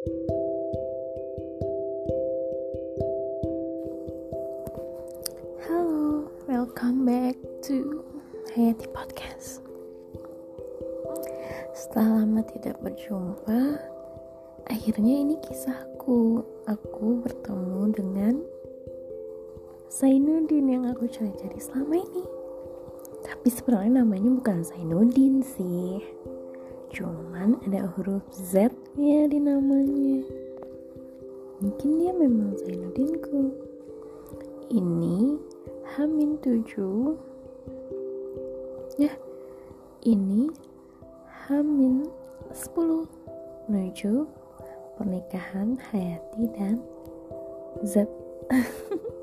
Halo, welcome back to Hayati Podcast. Setelah lama tidak berjumpa, akhirnya ini kisahku. Aku bertemu dengan Zainuddin yang aku cari-cari selama ini. Tapi sebenarnya namanya bukan Zainuddin sih. Cuman ada huruf Z-nya di namanya. Mungkin dia memang Zainuddinku. Ini Hamin 7 Ya, ini Hamin 10 menuju pernikahan Hayati dan Z